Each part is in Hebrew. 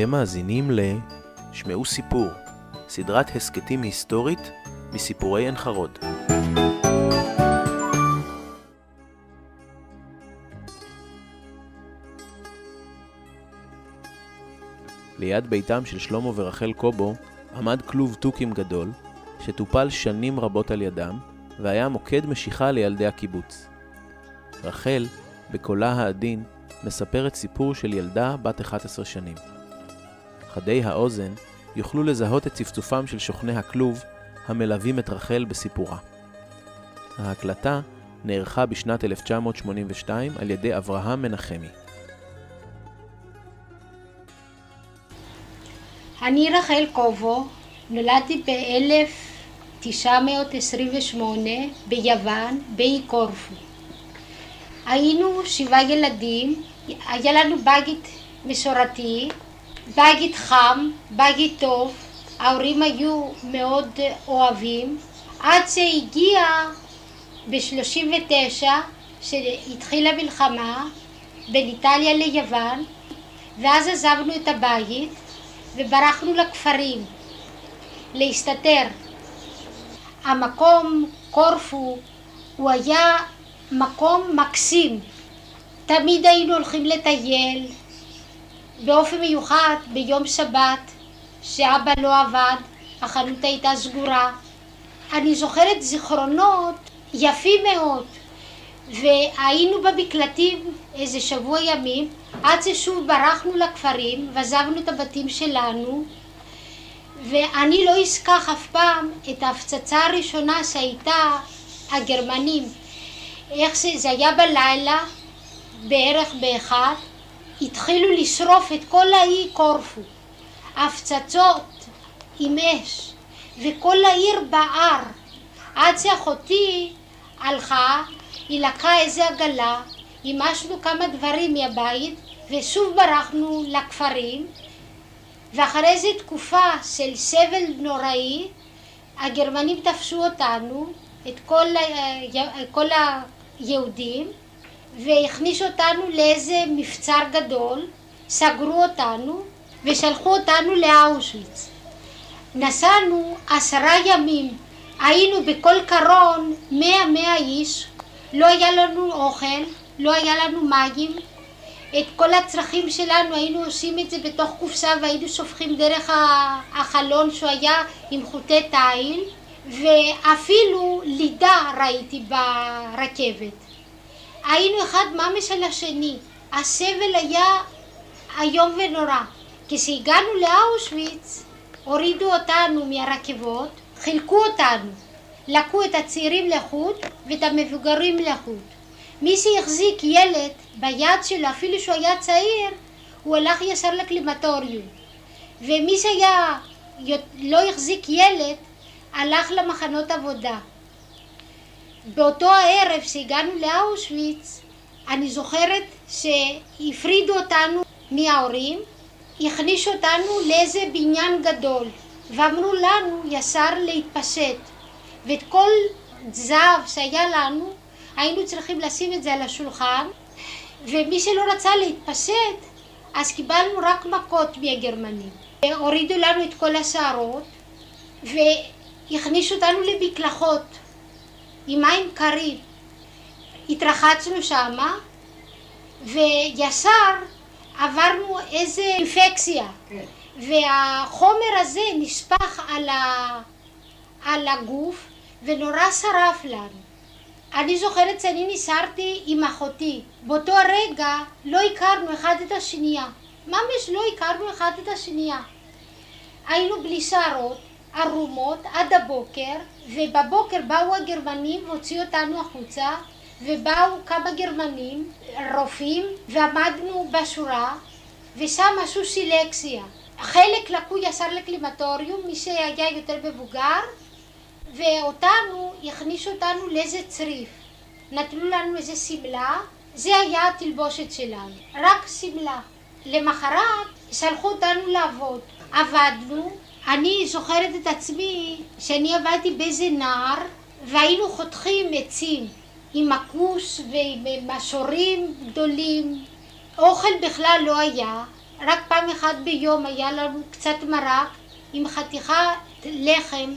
אתם מאזינים ל... שמעו סיפור, סדרת הסכתים היסטורית מסיפורי עין חרוד. ליד ביתם של שלמה ורחל קובו עמד כלוב תוכים גדול, שטופל שנים רבות על ידם, והיה מוקד משיכה לילדי הקיבוץ. רחל, בקולה העדין, מספרת סיפור של ילדה בת 11 שנים. חדי האוזן יוכלו לזהות את צפצופם של שוכני הכלוב המלווים את רחל בסיפורה. ההקלטה נערכה בשנת 1982 על ידי אברהם מנחמי. אני רחל קובו, נולדתי ב-1928 ביוון, באי קורפו. היינו שבעה ילדים, היה לנו בית מסורתי, בית חם, בית טוב, ההורים היו מאוד אוהבים, עד שהגיע ב-39, שהתחילה מלחמה בין איטליה ליוון, ואז עזבנו את הבית וברחנו לכפרים להסתתר. המקום, קורפו, הוא היה מקום מקסים. תמיד היינו הולכים לטייל, באופן מיוחד ביום שבת, שאבא לא עבד, החנות הייתה סגורה. אני זוכרת זיכרונות יפים מאוד, והיינו במקלטים איזה שבוע ימים, עד ששוב ברחנו לכפרים ועזבנו את הבתים שלנו, ואני לא אשכח אף פעם את ההפצצה הראשונה שהייתה הגרמנים. איך זה, זה היה בלילה, בערך באחד, התחילו לשרוף את כל האי קורפו. הפצצות עם אש, וכל העיר בער. עד שאחותי הלכה, היא לקחה איזה עגלה, הימשנו כמה דברים מהבית, ושוב ברחנו לכפרים, ואחרי איזו תקופה של סבל נוראי, הגרמנים תפסו אותנו, את כל, כל היהודים, והכניסו אותנו לאיזה מבצר גדול, סגרו אותנו ושלחו אותנו לאושוויץ. נסענו עשרה ימים, היינו בכל קרון מאה מאה איש, לא היה לנו אוכל, לא היה לנו מים, את כל הצרכים שלנו היינו עושים את זה בתוך קופסה והיינו שופכים דרך החלון שהוא היה עם חוטי תיל ואפילו לידה ראיתי ברכבת. היינו אחד ממש על השני, הסבל היה איום ונורא. כשהגענו לאושוויץ הורידו אותנו מהרכבות, חילקו אותנו, לקחו את הצעירים לחוד ואת המבוגרים לחוד. מי שהחזיק ילד ביד שלו, אפילו שהוא היה צעיר, הוא הלך ישר לקלימטוריום. ומי שהיה לא החזיק ילד, הלך למחנות עבודה. באותו הערב שהגענו לאושוויץ, אני זוכרת שהפרידו אותנו מההורים, הכניסו אותנו לאיזה בניין גדול, ואמרו לנו ישר להתפשט. ואת כל זהב שהיה לנו, היינו צריכים לשים את זה על השולחן, ומי שלא רצה להתפשט, אז קיבלנו רק מכות מהגרמנים. הורידו לנו את כל השערות, והכניסו אותנו למקלחות. עם מים קרים. התרחצנו שמה, וישר עברנו איזה אינפקציה. כן. והחומר הזה נשפך על, ה... על הגוף ונורא שרף לנו. אני זוכרת שאני ניסרתי עם אחותי. באותו הרגע לא הכרנו אחד את השנייה. ממש לא הכרנו אחד את השנייה. היינו בלי שערות, ערומות עד הבוקר, ובבוקר באו הגרמנים והוציאו אותנו החוצה, ובאו כמה גרמנים, רופאים, ועמדנו בשורה, ושם עשו סילקציה. חלק לקחו ישר לקלימטוריום, מי שהיה יותר מבוגר, ואותנו, הכניסו אותנו לאיזה צריף. נתנו לנו איזה שמלה, זה היה התלבושת שלנו, רק שמלה. למחרת שלחו אותנו לעבוד. עבדנו, אני זוכרת את עצמי שאני עבדתי באיזה נער והיינו חותכים עצים עם הכוס ועם משורים גדולים. אוכל בכלל לא היה, רק פעם אחת ביום היה לנו קצת מרק עם חתיכה לחם,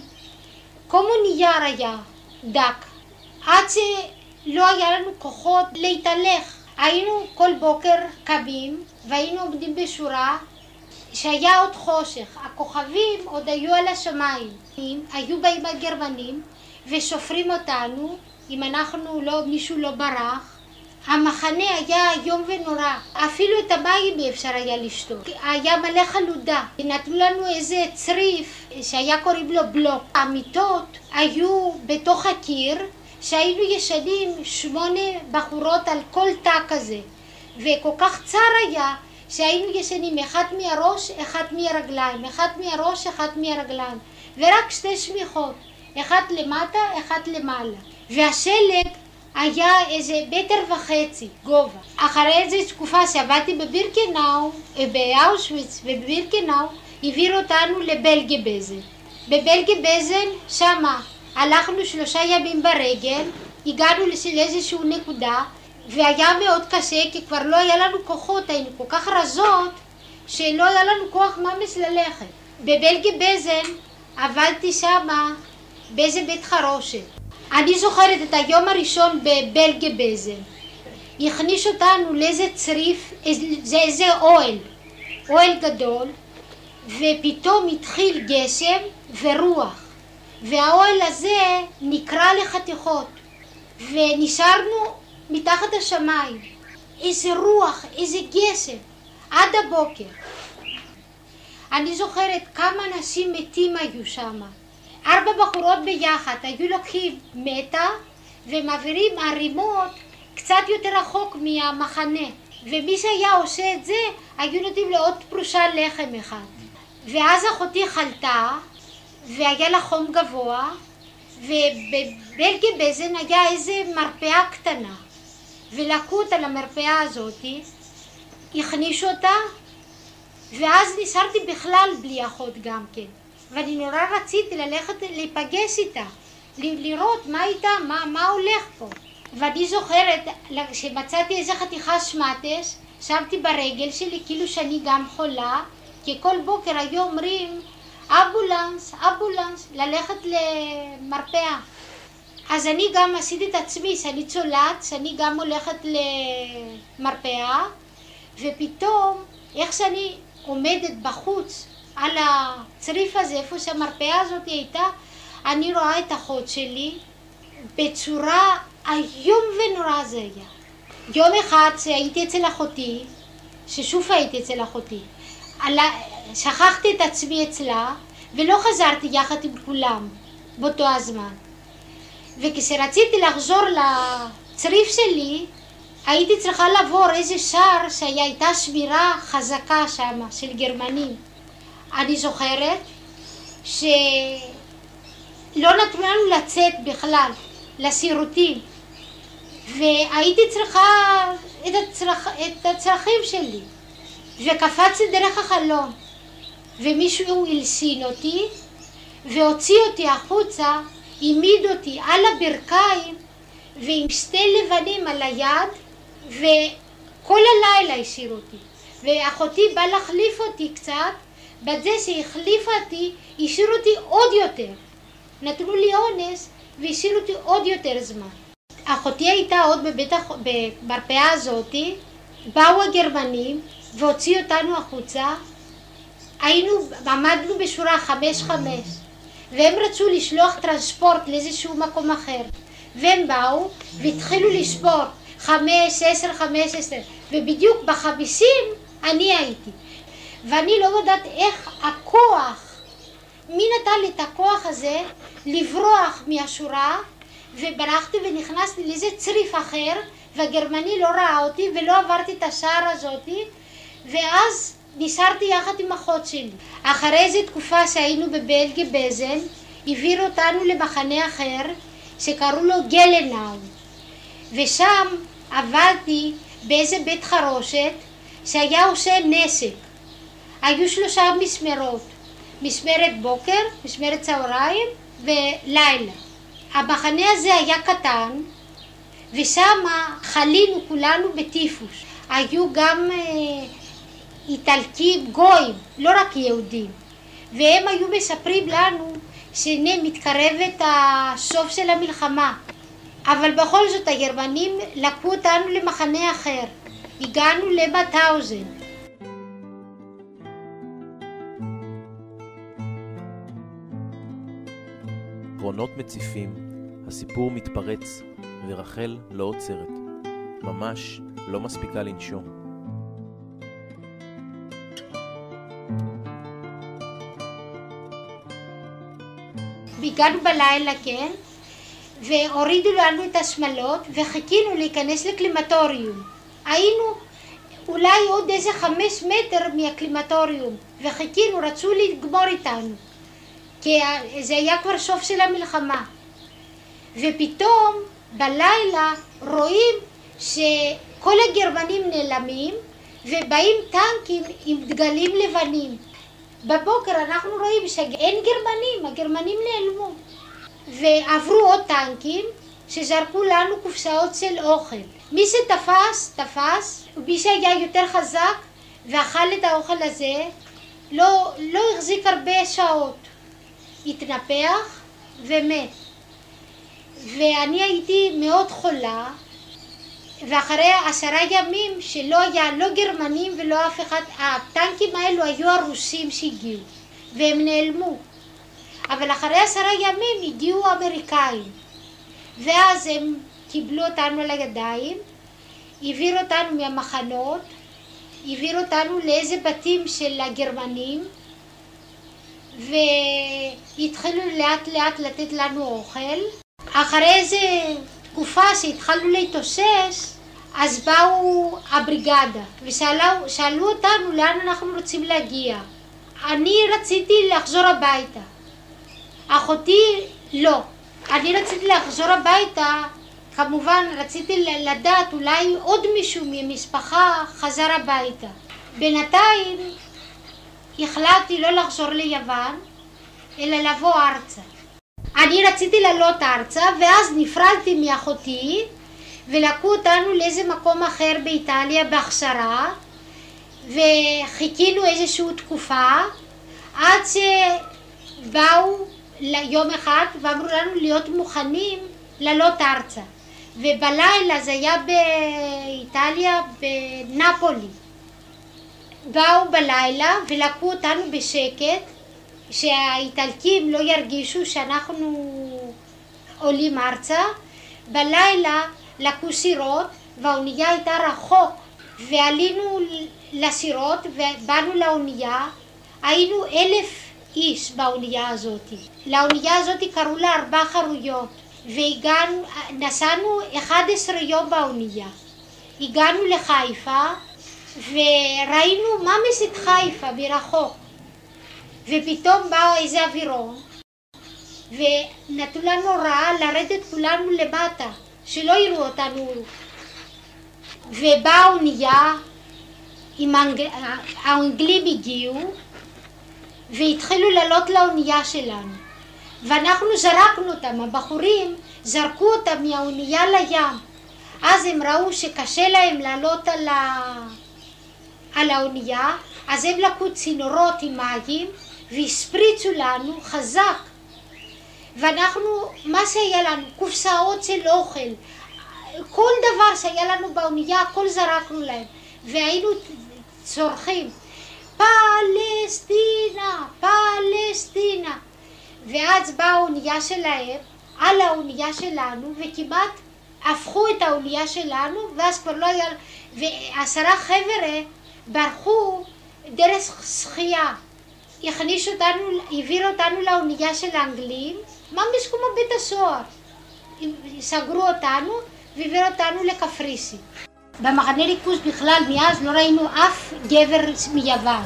כמו נייר היה דק, עד שלא היה לנו כוחות להתהלך. היינו כל בוקר קמים והיינו עומדים בשורה שהיה עוד חושך, הכוכבים עוד היו על השמיים, היו באים הגרמנים וסופרים אותנו אם אנחנו לא, מישהו לא ברח. המחנה היה איום ונורא, אפילו את המים אי אפשר היה לשתות, היה מלא חלודה, נתנו לנו איזה צריף שהיה קוראים לו בלוק, המיטות היו בתוך הקיר שהיינו ישנים שמונה בחורות על כל תא כזה וכל כך צר היה שהיינו ישנים אחד מהראש, אחד מהרגליים, אחד מהראש, אחד מהרגליים ורק שתי שמיכות, אחת למטה, אחת למעלה והשלג היה איזה מטר וחצי גובה. אחרי איזה תקופה שעבדתי בבירקנאו, אה, באושוויץ ובבירקנאו, העבירו אותנו לבלגיה בזן. בבלגיה בזן, שמה הלכנו שלושה ימים ברגל, הגענו לאיזושהי נקודה, והיה מאוד קשה כי כבר לא היה לנו כוחות, היינו כל כך רזות, שלא היה לנו כוח ממש ללכת. בבלגיה בזן עבדתי שמה באיזה בית חרושת. אני זוכרת את היום הראשון בבלגיה בזן. הכניס אותנו לאיזה צריף, זה איזה אוהל, אוהל גדול, ופתאום התחיל גשם ורוח, והאוהל הזה נקרע לחתיכות, ונשארנו מתחת השמיים. איזה רוח, איזה גשם, עד הבוקר. אני זוכרת כמה אנשים מתים היו שם. ארבע בחורות ביחד היו לוקחים מטה ומעבירים ערימות קצת יותר רחוק מהמחנה ומי שהיה עושה את זה היו נותנים לו עוד פרושה לחם אחד ואז אחותי חלתה והיה לה חום גבוה ובבלגיה בזן היה איזה מרפאה קטנה ולקחו אותה למרפאה הזאתי הכניסו אותה ואז נשארתי בכלל בלי אחות גם כן ואני נורא רציתי ללכת להיפגש איתה, לראות מה איתה, מה, מה הולך פה. ואני זוכרת שמצאתי איזה חתיכה שמטס, שמתי ברגל שלי כאילו שאני גם חולה, כי כל בוקר היו אומרים אמבולנס, אמבולנס, ללכת למרפאה. אז אני גם עשיתי את עצמי שאני צולעת, שאני גם הולכת למרפאה, ופתאום איך שאני עומדת בחוץ על הצריף הזה, איפה שהמרפאה הזאת הייתה, אני רואה את אחות שלי בצורה איום ונורא זה היה. יום אחד שהייתי אצל אחותי, ששוב הייתי אצל אחותי, שכחתי את עצמי אצלה ולא חזרתי יחד עם כולם באותו הזמן. וכשרציתי לחזור לצריף שלי, הייתי צריכה לעבור איזה שער שהייתה שמירה חזקה שם של גרמנים. אני זוכרת שלא נתנו לנו לצאת בכלל לסירוטים והייתי צריכה את, הצרכ... את הצרכים שלי וקפצתי דרך החלום ומישהו הלסין אותי והוציא אותי החוצה, העמיד אותי על הברכיים ועם שתי לבנים על היד וכל הלילה השאיר אותי ואחותי באה להחליף אותי קצת בזה שהחליפה אותי, השאיר אותי עוד יותר. נתנו לי אונס והשאירו אותי עוד יותר זמן. אחותי הייתה עוד בבית הח... במרפאה הזאתי, באו הגרמנים והוציאו אותנו החוצה, היינו, עמדנו בשורה חמש חמש והם רצו לשלוח טרנספורט לאיזשהו מקום אחר. והם באו והתחילו לספור חמש, עשר, חמש, עשר. ובדיוק בחמישים אני הייתי. ואני לא יודעת איך הכוח, מי נתן לי את הכוח הזה לברוח מהשורה וברחתי ונכנסתי לאיזה צריף אחר והגרמני לא ראה אותי ולא עברתי את השער הזאתי ואז נשארתי יחד עם אחות שלי. אחרי איזה תקופה שהיינו בבלגיה בזן העבירו אותנו למחנה אחר שקראו לו גלנאו ושם עבדתי באיזה בית חרושת שהיה עושה נשק היו שלושה משמרות, משמרת בוקר, משמרת צהריים ולילה. המחנה הזה היה קטן ושם חלינו כולנו בטיפוס. היו גם אה, איטלקים גויים, לא רק יהודים. והם היו מספרים לנו שהנה מתקרבת הסוף של המלחמה. אבל בכל זאת הגרמנים לקחו אותנו למחנה אחר. הגענו למטאוזן. קרונות מציפים, הסיפור מתפרץ, ורחל לא עוצרת. ממש לא מספיקה לנשום. הגענו בלילה, כן, והורידו לנו את השמלות וחיכינו להיכנס לקלימטוריום. היינו אולי עוד איזה חמש מטר מהקלימטוריום וחיכינו, רצו לגמור איתנו כי זה היה כבר סוף של המלחמה. ופתאום בלילה רואים שכל הגרמנים נעלמים ובאים טנקים עם דגלים לבנים בבוקר אנחנו רואים שאין גרמנים, הגרמנים נעלמו ועברו עוד טנקים שזרקו לנו קופסאות של אוכל. מי שתפס, תפס, ומי שהיה יותר חזק ואכל את האוכל הזה, לא, לא החזיק הרבה שעות. התנפח ומת. ואני הייתי מאוד חולה, ואחרי עשרה ימים שלא היה לא גרמנים ולא אף אחד, הטנקים האלו היו הרוסים שהגיעו, והם נעלמו. אבל אחרי עשרה ימים הגיעו האמריקאים, ואז הם קיבלו אותנו לידיים, העבירו אותנו מהמחנות, העבירו אותנו לאיזה בתים של הגרמנים, והתחילו לאט לאט לתת לנו אוכל. אחרי איזה תקופה שהתחלנו להתאושש, אז באו הבריגדה ושאלו אותנו לאן אנחנו רוצים להגיע. אני רציתי לחזור הביתה. אחותי לא. אני רציתי לחזור הביתה, כמובן רציתי לדעת אולי עוד מישהו ממשפחה חזר הביתה. בינתיים החלטתי לא לחזור ליוון, אלא לבוא ארצה. אני רציתי לעלות ארצה ואז נפרדתי מאחותי ולקחו אותנו לאיזה מקום אחר באיטליה בהכשרה וחיכינו איזושהי תקופה עד שבאו יום אחד ואמרו לנו להיות מוכנים לעלות ארצה. ובלילה זה היה באיטליה בנפולי באו בלילה ולקחו אותנו בשקט שהאיטלקים לא ירגישו שאנחנו עולים ארצה. בלילה לקחו סירות והאונייה הייתה רחוק ועלינו לסירות ובאנו לאונייה היינו אלף איש באונייה הזאת. לאונייה הזאת קראו לה ארבע חרויות והגענו, נסענו 11 יום באונייה. הגענו לחיפה וראינו מה מסית חיפה מרחוק ופתאום בא איזה אווירון ונתנו לנו הוראה לרדת כולנו למטה שלא יראו אותנו. ובאה האונייה, האנגלים הגיעו והתחילו לעלות לאונייה שלנו. ואנחנו זרקנו אותם, הבחורים זרקו אותם מהאונייה לים. אז הם ראו שקשה להם לעלות על, ה... על האונייה אז הם לקחו צינורות עם מים והספריצו לנו חזק ואנחנו, מה שהיה לנו, קופסאות של אוכל כל דבר שהיה לנו באונייה הכל זרקנו להם והיינו צורכים פלסטינה, פלסטינה. ואז באה האונייה שלהם על האונייה שלנו וכמעט הפכו את האונייה שלנו ואז כבר לא היה... ועשרה חבר'ה ברחו דרך שחייה. הכניסו אותנו, העבירו אותנו לאונייה של האנגלים, ממש כמו בית הסוהר. סגרו אותנו והעבירו אותנו לקפריסין. במחנה ריכוז בכלל מאז לא ראינו אף גבר מיוון.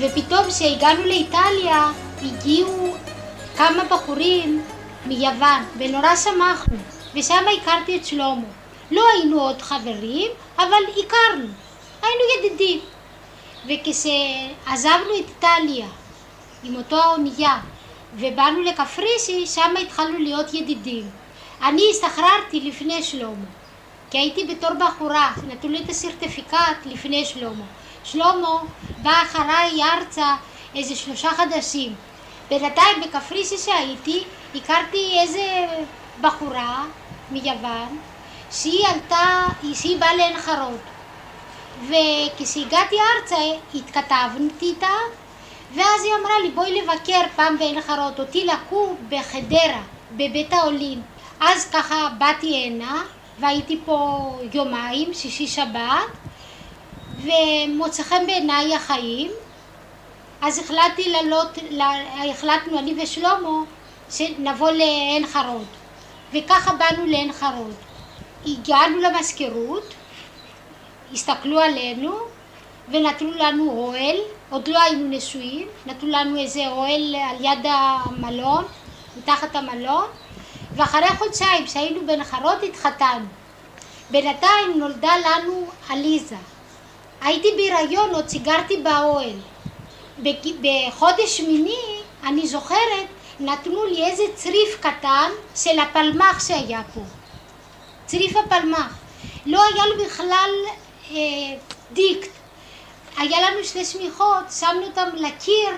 ופתאום כשהגענו לאיטליה הגיעו כמה בחורים מיוון ונורא שמחנו ושם הכרתי את שלמה לא היינו עוד חברים, אבל הכרנו, היינו ידידים. וכשעזבנו את איטליה עם אותו האונייה ובאנו לקפריסי, שם התחלנו להיות ידידים. אני השתחררתי לפני שלמה, כי הייתי בתור בחורה, נתנו לי את הסרטיפיקט לפני שלמה. שלמה בא אחריי ארצה איזה שלושה חדשים. בינתיים בקפריסי שהייתי, הכרתי איזה בחורה מיוון, שהיא עלתה, שהיא באה לעין חרוד. וכשהגעתי ארצה התכתבתי איתה, ואז היא אמרה לי בואי לבקר פעם בעין חרוד, אותי לקחו בחדרה, בבית העולים. אז ככה באתי הנה, והייתי פה יומיים, שישי שבת, ומוצא חן בעיניי החיים, אז החלטתי לעלות, החלטנו אני ושלמה שנבוא לעין חרוד, וככה באנו לעין חרוד. הגענו למזכירות, הסתכלו עלינו ונתנו לנו אוהל, עוד לא היינו נשואים, נתנו לנו איזה אוהל על יד המלון, מתחת המלון, ואחרי חודשיים שהיינו בנחרות התחתנו. בינתיים נולדה לנו עליזה. הייתי בהיריון, עוד סיגרתי באוהל. בחודש שמיני, אני זוכרת, נתנו לי איזה צריף קטן של הפלמ"ח שהיה פה. צריף הפלמ"ח. לא היה לו בכלל אה, דיקט. היה לנו שתי שמיכות, שמנו אותם לקיר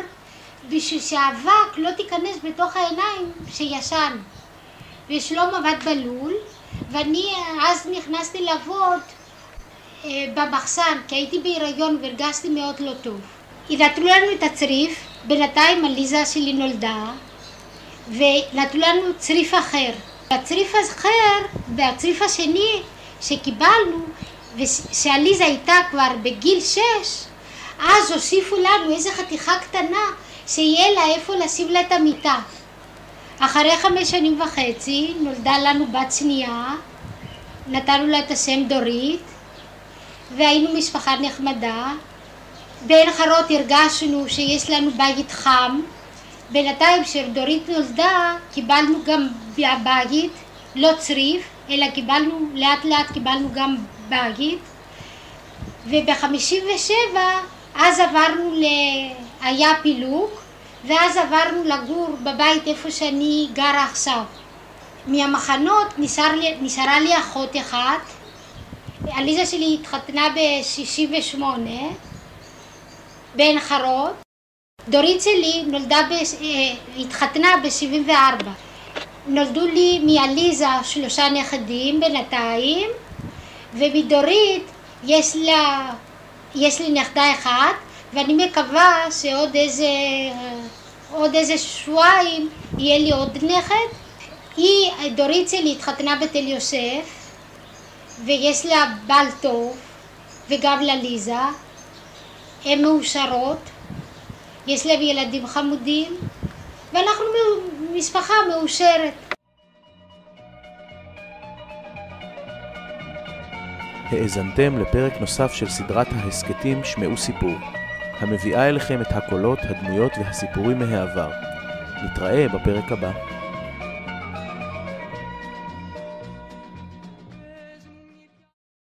בשביל שהאבק לא תיכנס בתוך העיניים שישן. ושלום עבד בלול, ואני אז נכנסתי לעבוד אה, במחסן, כי הייתי בהיריון והרגשתי מאוד לא טוב. נתנו לנו את הצריף, בינתיים עליזה שלי נולדה, ונתנו לנו צריף אחר. הצריף האחר והצריף השני שקיבלנו, ושעליזה הייתה כבר בגיל שש, אז הוסיפו לנו איזה חתיכה קטנה שיהיה לה איפה לשים לה את המיטה. אחרי חמש שנים וחצי נולדה לנו בת שנייה, נתנו לה את השם דורית, והיינו משפחה נחמדה. בעין חרות הרגשנו שיש לנו בית חם. בינתיים כשדורית נולדה קיבלנו גם בית, לא צריף, אלא קיבלנו, לאט לאט קיבלנו גם בית. ובחמישים ושבע אז עברנו, ל... היה פילוג, ואז עברנו לגור בבית איפה שאני גרה עכשיו. מהמחנות נשאר לי, נשארה לי אחות אחת, עליזה שלי התחתנה ב-68 בעין חרוד, דורית שלי נולדה, ב... אה, התחתנה ב-74. נולדו לי מעליזה שלושה נכדים בינתיים, ומדורית יש לה יש לי נכדה אחת, ואני מקווה שעוד איזה, עוד איזה שבועיים יהיה לי עוד נכד. היא, דורית שלי התחתנה בתל יוסף, ויש לה בעל טוב, וגם לליזה. הן מאושרות, יש להם ילדים חמודים, ואנחנו משפחה מאושרת. האזנתם לפרק נוסף של סדרת ההסכתים שמעו סיפור, המביאה אליכם את הקולות, הדמויות והסיפורים מהעבר. נתראה בפרק הבא.